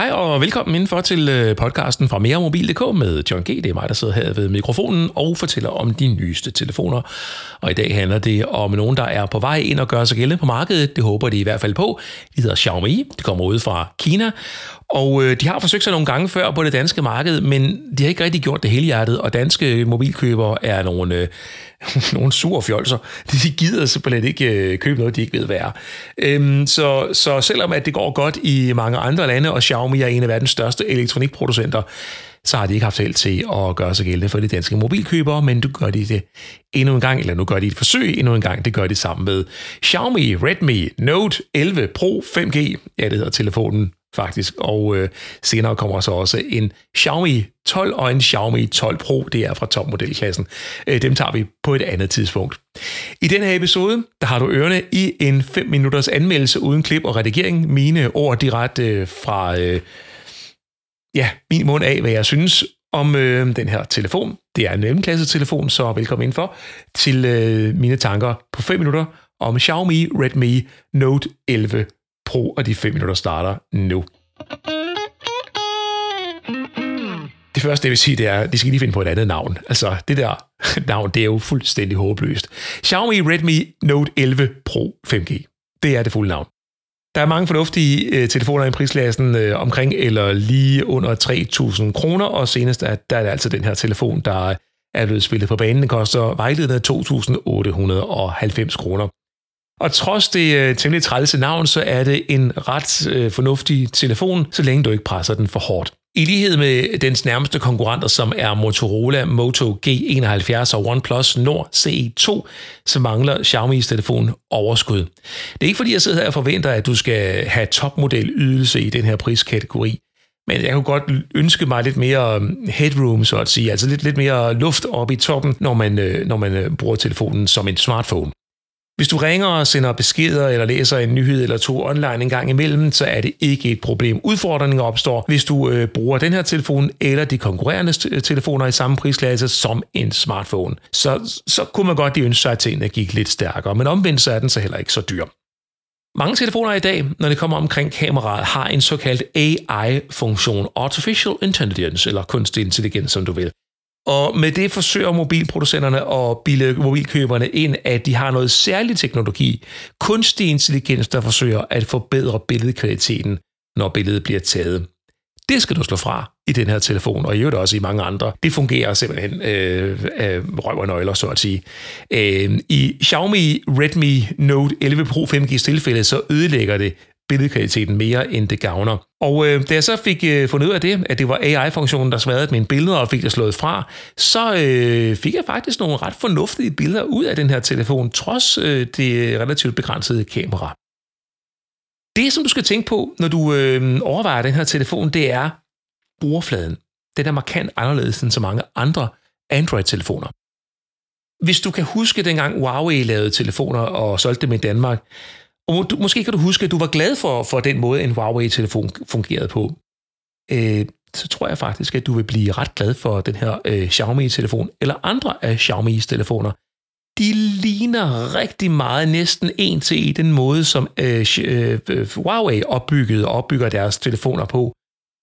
Hej og velkommen indenfor til øh, podcasten fra meremobil.dk med John G. Det er mig, der sidder her ved mikrofonen og fortæller om de nyeste telefoner. Og i dag handler det om nogen, der er på vej ind og gør sig gældende på markedet. Det håber de i hvert fald på. De hedder Xiaomi. Det kommer ud fra Kina. Og øh, de har forsøgt sig nogle gange før på det danske marked, men de har ikke rigtig gjort det hele hjertet, og danske mobilkøbere er nogle, øh, nogle sure fjolser. De gider simpelthen ikke øh, købe noget, de ikke ved, hvad er. Øhm, så, så selvom at det går godt i mange andre lande, og Xiaomi er en af verdens største elektronikproducenter, så har de ikke haft held til at gøre sig gældende for de danske mobilkøbere, men du gør de det endnu en gang, eller nu gør de et forsøg endnu en gang, det gør de sammen med Xiaomi Redmi Note 11 Pro 5G, ja det hedder telefonen faktisk, og øh, senere kommer så også en Xiaomi 12 og en Xiaomi 12 Pro, det er fra topmodelklassen. Øh, dem tager vi på et andet tidspunkt. I den her episode, der har du ørerne i en 5 minutters anmeldelse uden klip og redigering. Mine ord direkte øh, fra øh, ja, min mund af, hvad jeg synes om øh, den her telefon. Det er en mellemklasse telefon, så velkommen indenfor til øh, mine tanker på 5 minutter om Xiaomi Redmi Note 11 Pro, og de 5 minutter starter nu. Det første, jeg vil sige, det er, at de skal lige finde på et andet navn. Altså, det der navn, det er jo fuldstændig håbløst. Xiaomi Redmi Note 11 Pro 5G. Det er det fulde navn. Der er mange fornuftige øh, telefoner i prisklassen øh, omkring eller lige under 3.000 kroner, og senest er, der er det altså den her telefon, der er blevet spillet på banen. Den koster vejledende 2.890 kroner. Og trods det øh, temmelig trælse navn, så er det en ret øh, fornuftig telefon, så længe du ikke presser den for hårdt. I lighed med dens nærmeste konkurrenter, som er Motorola Moto G71 og OnePlus Nord CE2, så mangler Xiaomi's telefon overskud. Det er ikke fordi, jeg sidder her og forventer, at du skal have topmodel ydelse i den her priskategori, men jeg kunne godt ønske mig lidt mere øh, headroom, så at sige, altså lidt, lidt mere luft op i toppen, når man, øh, når man øh, bruger telefonen som en smartphone. Hvis du ringer og sender beskeder eller læser en nyhed eller to online en gang imellem, så er det ikke et problem. Udfordringen opstår, hvis du øh, bruger den her telefon eller de konkurrerende øh, telefoner i samme prisklasse som en smartphone. Så, så kunne man godt ønske sig, at tingene gik lidt stærkere, men omvendt så er den så heller ikke så dyr. Mange telefoner i dag, når det kommer omkring kameraet, har en såkaldt AI-funktion, Artificial Intelligence, eller kunstig intelligens, som du vil. Og med det forsøger mobilproducenterne og bilde mobilkøberne ind, at de har noget særlig teknologi, kunstig intelligens, der forsøger at forbedre billedkvaliteten, når billedet bliver taget. Det skal du slå fra i den her telefon, og i øvrigt også i mange andre. Det fungerer simpelthen øh, øh, røv og nøgler, så at sige. Øh, I Xiaomi Redmi Note 11 Pro 5G's tilfælde, så ødelægger det billedkvaliteten mere, end det gavner. Og øh, da jeg så fik øh, fundet ud af det, at det var AI-funktionen, der smadrede mine billeder og fik det slået fra, så øh, fik jeg faktisk nogle ret fornuftige billeder ud af den her telefon, trods øh, det relativt begrænsede kamera. Det, som du skal tænke på, når du øh, overvejer den her telefon, det er brugerfladen. Den er markant anderledes end så mange andre Android-telefoner. Hvis du kan huske dengang Huawei lavede telefoner og solgte dem i Danmark, og du, måske kan du huske, at du var glad for, for den måde, en Huawei-telefon fungerede på. Øh, så tror jeg faktisk, at du vil blive ret glad for den her øh, Xiaomi-telefon, eller andre af Xiaomi's telefoner. De ligner rigtig meget, næsten en til i den måde, som øh, øh, øh, Huawei opbyggede og opbygger deres telefoner på.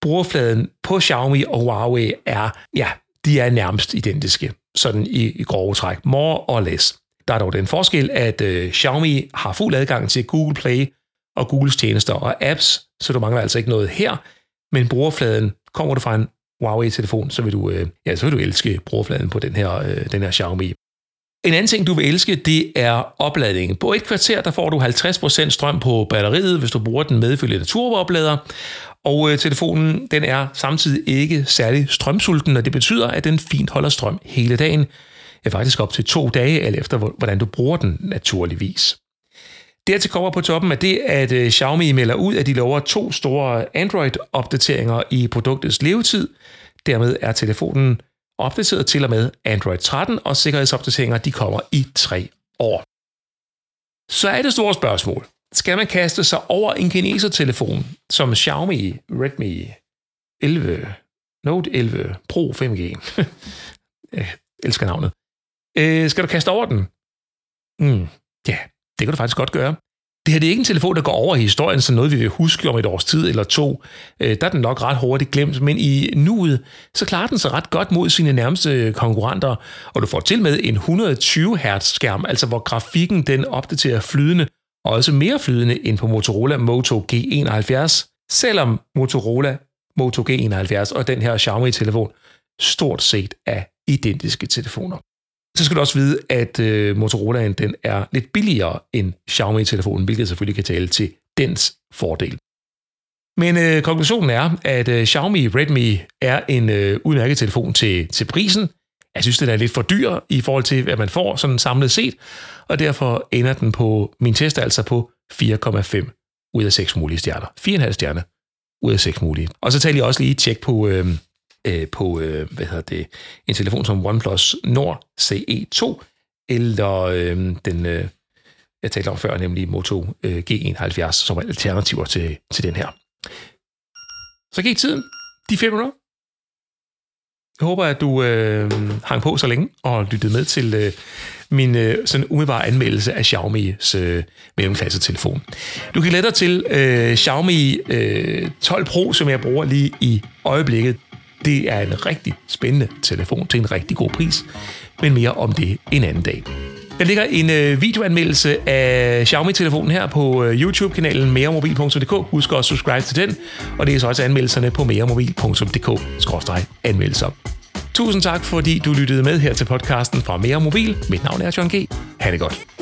Brugerfladen på Xiaomi og Huawei er, ja, de er nærmest identiske, sådan i, i grove træk. More or less. Der er dog den forskel, at øh, Xiaomi har fuld adgang til Google Play og Googles tjenester og apps, så du mangler altså ikke noget her. Men brugerfladen, kommer du fra en Huawei-telefon, så vil du, øh, ja, så vil du elske brugerfladen på den her, øh, den her Xiaomi. En anden ting, du vil elske, det er opladningen. På et kvarter, der får du 50% strøm på batteriet, hvis du bruger den medfølgende turbooplader. Og øh, telefonen, den er samtidig ikke særlig strømsulten, og det betyder, at den fint holder strøm hele dagen faktisk op til to dage, alt efter hvordan du bruger den naturligvis. Dertil kommer på toppen af det, at øh, Xiaomi melder ud, at de lover to store Android-opdateringer i produktets levetid. Dermed er telefonen opdateret til og med Android 13, og sikkerhedsopdateringer de kommer i tre år. Så er det store spørgsmål. Skal man kaste sig over en kineser-telefon som Xiaomi Redmi 11, Note 11 Pro 5G? Jeg elsker navnet. Øh, skal du kaste over den? Mm, ja, det kan du faktisk godt gøre. Det her det er ikke en telefon, der går over i historien, så noget vi vil huske om et års tid eller to. Øh, der er den nok ret hurtigt glemt, men i nuet, så klarer den sig ret godt mod sine nærmeste konkurrenter, og du får til med en 120 Hz skærm, altså hvor grafikken den opdaterer flydende, og også mere flydende end på Motorola Moto G71, selvom Motorola Moto G71 og den her Xiaomi-telefon stort set er identiske telefoner. Så skal du også vide, at øh, Motorolaen den er lidt billigere end Xiaomi-telefonen, hvilket selvfølgelig kan tale til dens fordel. Men øh, konklusionen er, at øh, Xiaomi Redmi er en øh, udmærket telefon til, til prisen. Jeg synes, den er lidt for dyr i forhold til, hvad man får sådan samlet set, og derfor ender den på min test altså på 4,5 ud af 6 mulige stjerner. 4,5 stjerner ud af 6 mulige. Og så tager jeg også lige et tjek på, øh, øh, på øh, hvad hedder det, en telefon som OnePlus Nord CE2, eller øh, den, øh, jeg talte om før, nemlig Moto øh, G71, som er alternativer til, til den her. Så gik tiden. De fem minutter. Jeg håber, at du øh, hang på så længe og lyttede med til øh, min øh, sådan umiddelbare anmeldelse af Xiaomi's øh, mellemklasse-telefon. Du kan lette dig til øh, Xiaomi øh, 12 Pro, som jeg bruger lige i øjeblikket. Det er en rigtig spændende telefon til en rigtig god pris, men mere om det en anden dag. Der ligger en øh, videoanmeldelse af Xiaomi-telefonen her på øh, YouTube-kanalen meremobil.dk. Husk at subscribe til den, og det er så også anmeldelserne på meremobil.dk-anmeldelser. Tusind tak, fordi du lyttede med her til podcasten fra Mere Mobil. Mit navn er John G. Ha' det godt.